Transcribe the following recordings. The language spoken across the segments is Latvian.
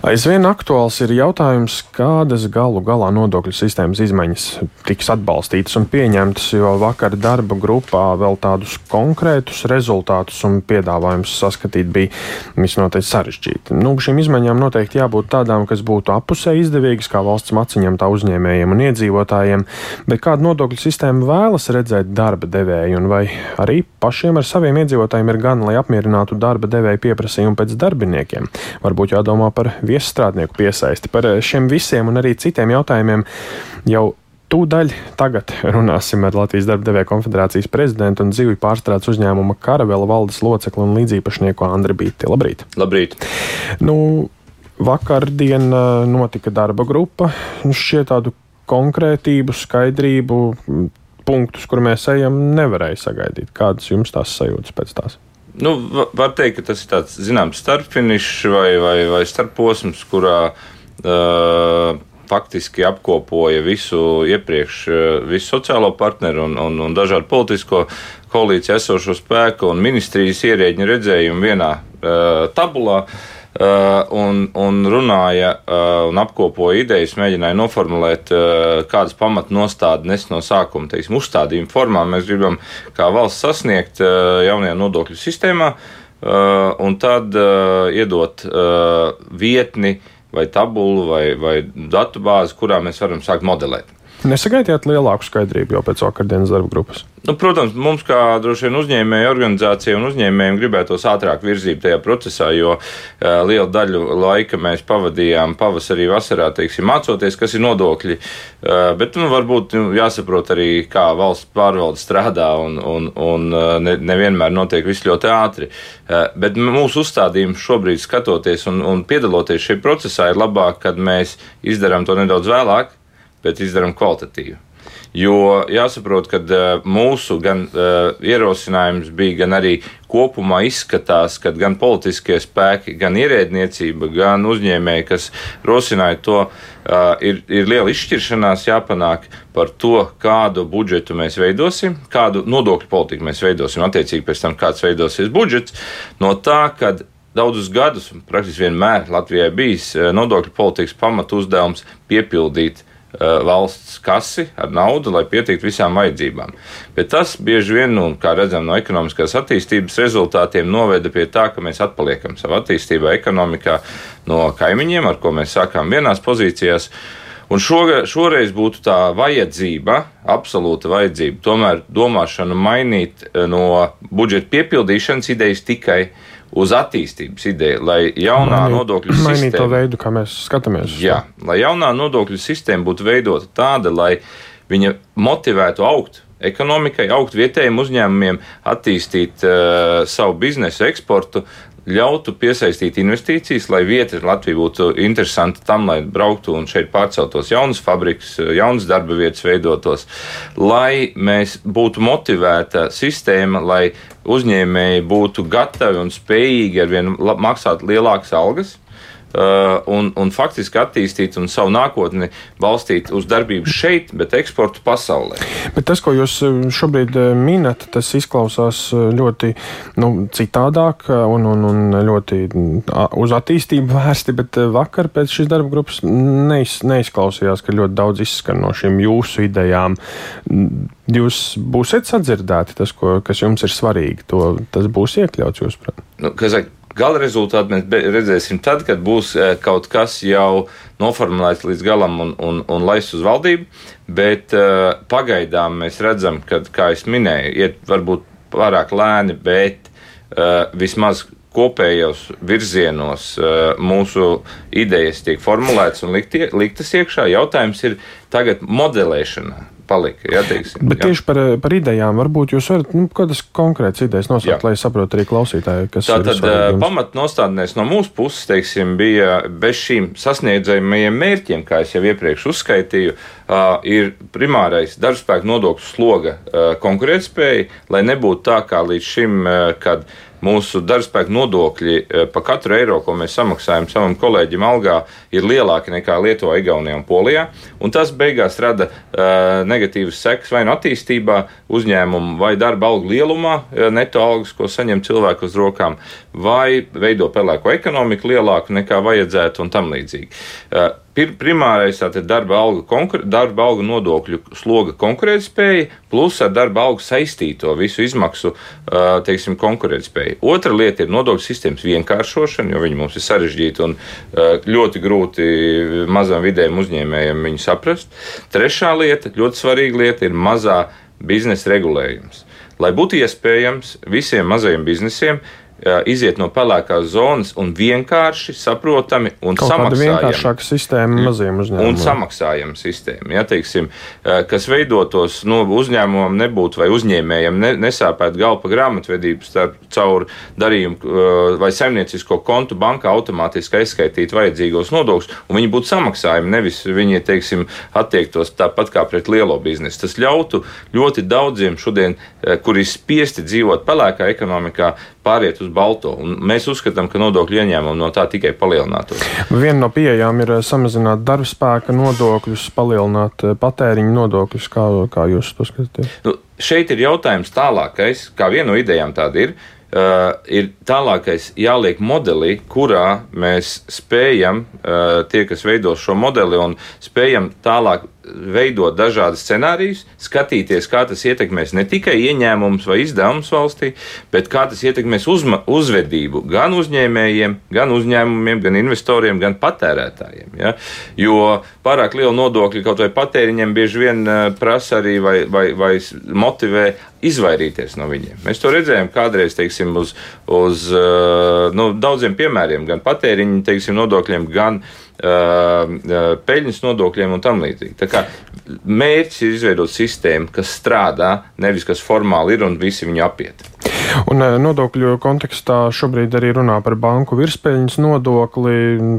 Aizvien aktuāls ir jautājums, kādas galu galā nodokļu sistēmas izmaiņas tiks atbalstītas un pieņemtas, jo vakar darba grupā vēl tādus konkrētus rezultātus un piedāvājumus saskatīt bija visnotaļ sarežģīti. Nu, šīm izmaiņām noteikti jābūt tādām, kas būtu apusē izdevīgas kā valsts maciņam, tā uzņēmējiem un iedzīvotājiem, bet kādu nodokļu sistēmu vēlas redzēt darba devēji un vai arī pašiem ar saviem iedzīvotājiem ir gan, lai apmierinātu darba devēju pieprasījumu pēc darbiniekiem. Varbūt jādomā par viesstrādnieku piesaisti. Par eh, šiem visiem un arī citiem jautājumiem jau Tūdaļ tagad runāsim ar Latvijas darba devēja konfederācijas prezidentu un zivju pārstrādes uzņēmuma Karavela valdes locekli un līdzīpašnieku Andri Bīti. Labrīt! Labrīt! Nu, vakardien eh, notika darba grupa. Šķiet tādu konkrētību, skaidrību, punktus, kur mēs ejam, nevarēja sagaidīt. Kādas jums tās sajūtas pēc tās? Nu, var teikt, ka tas ir tāds zināms starpfinišs vai, vai, vai starposms, kurā uh, faktiski apkopoja visu iepriekš, visu sociālo partneru un, un, un dažādu politisko koalīciju esošo spēku un ministrijas ierēģiņu redzējumu vienā uh, tabulā. Uh, un, un runāja uh, un apkopoja idejas, mēģināja noformulēt, uh, kādas pamatnostādes no sākuma, teiksim, uzstādījuma formā mēs gribam kā valsts sasniegt jaunajā nodokļu sistēmā, un tad iedot vietni vai tabulu vai, vai datu bāzi, kurā mēs varam sākt modelēt. Nesagaidījāt lielāku skaidrību jau pēc vakardienas darba grupas? Nu, protams, mums kā droši vien uzņēmēju organizācija un uzņēmējiem gribētos ātrāk virzību tajā procesā, jo uh, lielu daļu laika mēs pavadījām pavasarī, vasarā, teiksim, mācoties, kas ir nodokļi. Uh, bet nu, varbūt nu, jāsaprot arī, kā valsts pārvalde strādā un, un, un uh, ne, nevienmēr notiek viss ļoti ātri. Uh, bet mūsu uzstādījums šobrīd skatoties un, un piedaloties šajā procesā ir labāk, kad mēs izdarām to nedaudz vēlāk, bet izdarām kvalitatīvi. Jo jāsaprot, ka uh, mūsu gan uh, ierosinājums bija, gan arī kopumā izskatās, ka gan politiskie spēki, gan ierēdniecība, gan uzņēmēji, kas rosināja to, uh, ir, ir liela izšķiršanās jāpanāk par to, kādu budžetu mēs veidosim, kādu nodokļu politiku mēs veidosim, attiecīgi pēc tam, kāds veidosies budžets, no tā, kad Daudzus gadus, praktiski vienmēr Latvijai bijis nodokļu politikas pamatu uzdevums piepildīt valsts kasi ar naudu, lai pietiktu visām vajadzībām. Bet tas bieži vien, nu, kā redzam no ekonomiskās attīstības rezultātiem, noveda pie tā, ka mēs atpaliekam savā attīstībā, ekonomikā no kaimiņiem, ar ko mēs sākām vienās pozīcijās. Un šo, šoreiz būtu tā vajadzība, absolūta vajadzība, tomēr domāšanu mainīt uh, no budžeta piepildīšanas idejas tikai uh, uz attīstības ideju, lai jaunā Mainīt, nodokļu sistēma. Mainīt to veidu, kā mēs skatāmies. Jā, lai jaunā nodokļu sistēma būtu veidota tāda, lai viņa motivētu augt ekonomikai, augt vietējiem uzņēmumiem, attīstīt uh, savu biznesu, eksportu, ļautu piesaistīt investīcijas, lai vieta Latvija būtu interesanta tam, lai brauktu un šeit pārceltos jaunas fabrikas, jaunas darba vietas veidotos, lai mēs būtu motivēta sistēma, lai uzņēmēji būtu gatavi un spējīgi ar vien maksāt lielākas algas un, un faktiski attīstīt un savu nākotni balstīt uz darbību šeit, bet eksportu pasaulē. Bet tas, ko jūs uh, šobrīd uh, minat, tas izklausās ļoti nu, citādāk un, un, un ļoti uz attīstību vērsti, bet vakar pēc šīs darba grupas neiz, neizklausījās, ka ļoti daudz izskan no šīm jūsu idejām. Jūs būsiet sadzirdēti tas, ko, kas jums ir svarīgi. To, tas būs iekļauts jūsuprāt? Nu, Gala rezultātu mēs redzēsim tad, kad būs e, kaut kas jau noformulēts līdz galam un, un, un laists uz valdību, bet uh, pagaidām mēs redzam, ka, kā jau minēju, iet varbūt pārāk lēni, bet uh, vismaz kopējos virzienos mūsu idejas tiek formulētas un liktas iekšā. Jautājums ir tagad modelēšana palika. Ja, teiksim, Bet jā. tieši par, par idejām varbūt jūs varat nu, kādas konkrētas idejas nosaukt, lai saprotu arī klausītāji, kas tā tad eh, pamatnostādnēs no mūsu puses, teiksim, bija bez šīm sasniedzamajiem mērķiem, kā es jau iepriekš uzskaitīju, ir primārais darbspēku nodokļu sloga konkurētspēja, lai nebūtu tā kā līdz šim, kad mūsu darbspēka nodokļi par katru eiro, ko mēs samaksājam savam kolēģim algā, ir lielāki nekā Lietuvā, Igaunijā un Polijā. Un tas beigās rada uh, negatīvas sekas vai nu attīstībā, uzņēmumu vai darba algu lielumā, neto algas, ko saņem cilvēku uz rokām, vai veido pelēko ekonomiku lielāku nekā vajadzētu un tam līdzīgi. Uh, Primārais ir darba alga, konkur, darba alga nodokļu sloga konkurētspēja, plus ar darba algu saistīto visu izmaksu teiksim, konkurētspēja. Otra lieta ir nodokļu sistēmas vienkāršošana, jo viņi mums ir sarežģīti un ļoti grūti mazam vidējiem uzņēmējiem viņu saprast. Trešā lieta, ļoti svarīga lieta, ir mazā biznesa regulējums. Lai būtu iespējams visiem mazajiem biznesiem iziet no pelēkās zonas un vienkārši saprotami un Kaut samaksājami. vienkāršāka sistēma maziem uzņēmumiem. Un samaksājama sistēma, ja, teiksim, kas veidotos no nu, uzņēmumam nebūtu vai uzņēmējiem ne, nesāpēt galva grāmatvedību starp caur darījumu vai saimniecisko kontu bankā automātiski aizskaitīt vajadzīgos nodokļus, un viņi būtu samaksājumi, nevis viņi, teiksim, attiektos tāpat kā pret lielo biznesu. Tas ļautu ļoti daudziem šodien, kuri spiesti dzīvot pelēkā ekonomikā, pāriet uz balto. Un mēs uzskatām, ka nodokļu ieņēmumi no tā tikai palielinātos. Viena no pieejām ir eh, samazināt darbspēka nodokļus, palielināt eh, patēriņu nodokļus. Kā, kā jūs to skatāties? Nu, šeit ir jautājums tālākais, kā viena no idejām tāda ir. Uh, ir tālākais jāliek modelī, kurā mēs spējam, uh, tie, kas veido šo modeli, un spējam tālāk veidot dažādas scenārijus, skatīties, kā tas ietekmēs ne tikai ieņēmumus vai izdevumus valstī, bet kā tas ietekmēs uzma, uzvedību gan uzņēmējiem, gan uzņēmumiem, gan investoriem, gan patērētājiem. Ja? Jo pārāk liela nodokļa kaut vai patēriņiem bieži vien eh, prasa arī vai, vai, vai motivē izvairīties no viņiem. Mēs to redzējām kādreiz, teiksim, uz, uz eh, nu, daudziem piemēriem, gan patēriņa teiksim, nodokļiem, gan uh, peļņas nodokļiem un tam līdzīgi. Tā kā mērķis ir izveidot sistēmu, kas strādā, nevis kas formāli ir un visi viņu apiet. Un nodokļu kontekstā šobrīd arī runā par banku virspēļņas nodokli,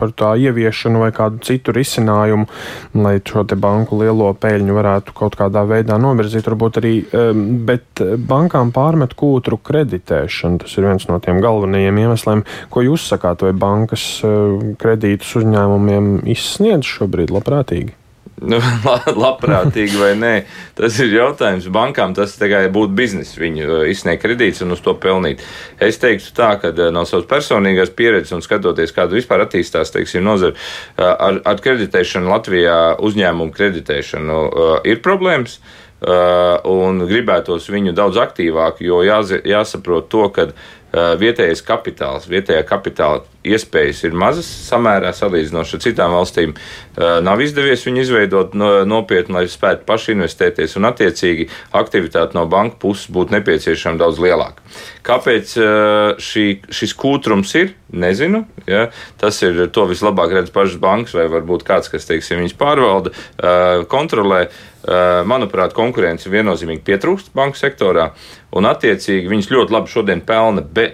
par tā ieviešanu vai kādu citu risinājumu, lai šo te banku lielo peļņu varētu kaut kādā veidā novirzīt. Varbūt arī, bet bankām pārmet kūtru kreditēšanu. Tas ir viens no tiem galvenajiem iemesliem. Ko jūs sakāt, vai bankas kredītus uzņēmumiem izsniedz šobrīd labprātīgi? Nu, labprātīgi vai nē, tas ir jautājums. Bankām tas būtu biznesa, viņu uh, izsniegt kredītus un uz to pelnīt. Es teiktu tā, ka uh, no savas personīgās pieredzes un skatoties, kāda vispār attīstās, teiksim, nozara uh, ar, ar kreditēšanu Latvijā, uzņēmumu kreditēšanu ir problēmas. Un gribētos viņu daudz aktīvāk, jo jāsaprot to, ka vietējais kapitāls, vietējā kapitāla iespējas ir mazas samērā salīdzinoši ar citām valstīm. Nav izdevies viņu izveidot nopietni, lai spētu paši investēties, un attiecīgi aktivitāte no banka puses būtu nepieciešama daudz lielāka. Kāpēc šī, šis kūtrums ir? Nezinu. Ja? Tas ir to vislabāk redz pašas bankas, vai varbūt kāds, kas teiksim, viņas pārvalda, kontrolē. Manuprāt, konkurence viennozīmīgi pietrūkst banku sektorā, un attiecīgi viņas ļoti labi šodien pelna, be,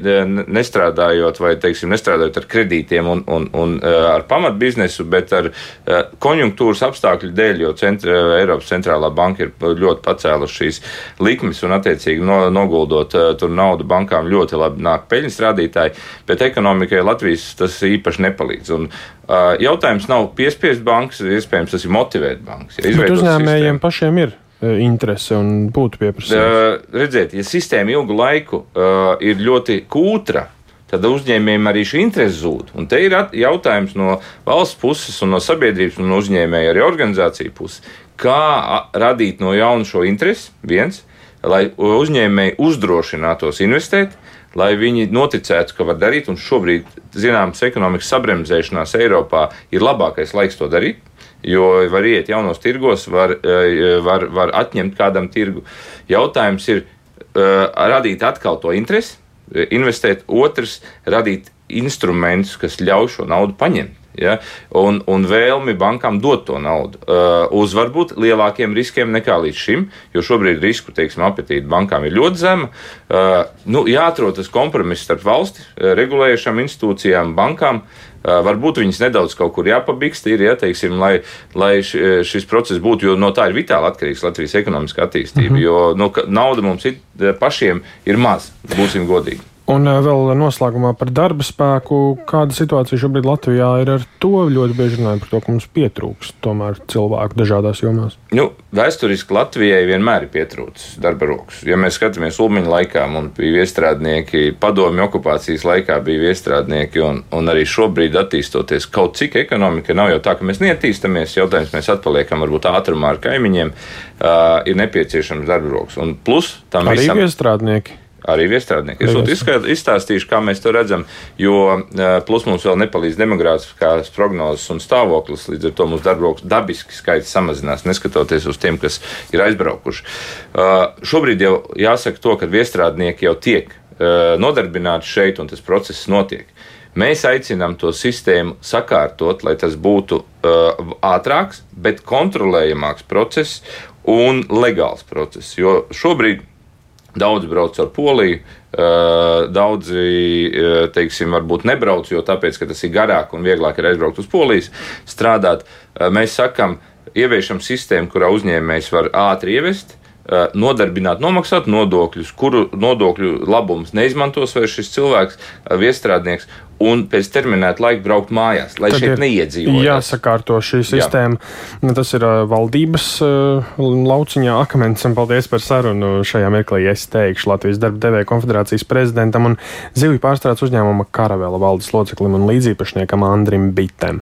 nestrādājot vai, teiksim, nestrādājot ar kredītiem un, un, un ar pamatbiznesu, bet ar konjunktūras apstākļu dēļ, jo centra, Eiropas centrālā banka ir ļoti pacēlusi šīs likmes un, attiecīgi, no, noguldot tur naudu bankām ļoti labi nāk peļņas rādītāji, bet ekonomikai Latvijas tas īpaši nepalīdz. Un, jautājums nav piespiest bankas, iespējams, tas ir motivēt bankas. Ja uzņēmējiem sistēmu. pašiem ir interese un būtu pieprasījums. Uh, redziet, ja sistēma ilgu laiku uh, ir ļoti kūtra, tad uzņēmējiem arī šī interese zūd. Un te ir jautājums no valsts puses, un no sabiedrības un no uzņēmēja arī organizāciju puses, kā radīt no jauna šo interesi, viens, lai uzņēmēji uzdrošinātos investēt, lai viņi noticētu, ka var darīt. Un šobrīd, zināms, ekonomikas sabremzēšanās Eiropā ir labākais laiks to darīt. Jo var iet jaunos tirgos, var, eh, var, var atņemt kādam tirgu. Jautājums ir uh, radīt atkal to interesi, investēt, otrs, radīt instrumentus, kas ļauj šo naudu paņemt. Ja? Un, un vēlmi bankām dot to naudu uh, uz varbūt lielākiem riskiem nekā līdz šim, jo šobrīd risku teiksim, apetīte bankām ir ļoti zema. Uh, nu, jāatrod tas kompromiss starp valsti, uh, regulējušām institūcijām, bankām. Uh, varbūt viņas nedaudz kaut kur jāpabikst, ir, ja, teiksim, lai, lai šis process būtu, jo no tā ir vitāli atkarīgs Latvijas ekonomiskā attīstība. Mm -hmm. Jo nu, nauda mums ir, pašiem ir maz, būsim godīgi. Un vēl noslēgumā par darba spēku. Kāda situācija šobrīd Latvijā ir ar to? Ļoti bieži runājam par to, ka mums pietrūks tomēr cilvēku dažādās jomās. Nu, vēsturiski Latvijai vienmēr ir pietrūcis darba rokas. Ja mēs skatāmies Ulmaņa laikā, mums bija iestrādnieki, padomju okupācijas laikā bija iestrādnieki, un, un arī šobrīd attīstoties kaut cik ekonomika, nav jau tā, ka mēs neattīstamies, jautājums mēs atpaliekam varbūt ātrumā ar kaimiņiem, uh, ir nepieciešams darba rokas. Un plus tam Arī visam. iestrādnieki. Arī viestrādnieki. Es izskāt, izstāstīšu, kā mēs to redzam, jo eh, plus mums vēl nepalīdz demogrāfiskās prognozes un stāvoklis. Līdz ar to mums darba rokas dabiski skaits samazinās, neskatoties uz tiem, kas ir aizbraukuši. Uh, šobrīd jau jāsaka to, ka viestrādnieki jau tiek uh, nodarbināti šeit, un tas process notiek. Mēs aicinām to sistēmu sakārtot, lai tas būtu uh, ātrāks, bet kontrolējamāks process un legāls process. Jo šobrīd Daudzi brauc ar Poliju, daudzi, teiksim, varbūt nebrauc, jo tāpēc, ka tas ir garāk un vieglāk ir aizbraukt uz Polijas, strādāt. Mēs sakam, ieviešam sistēmu, kurā uzņēmējs var ātri ievest, nodarbināt, nomaksāt nodokļus, kuru nodokļu labumus neizmantos vairs šis cilvēks, viestrādnieks, un pēc terminēta laika braukt mājās, lai Tad šeit neiedzīvotu. Jāsakārto šī sistēma. Jā. Tas ir uh, valdības lauciņā akmens, un paldies par sarunu šajā mirklī. Es teikšu Latvijas darba devēja konfederācijas prezidentam un zivju pārstrādes uzņēmuma Karavela valdes loceklim un līdzīpašniekam Andrim Bitem.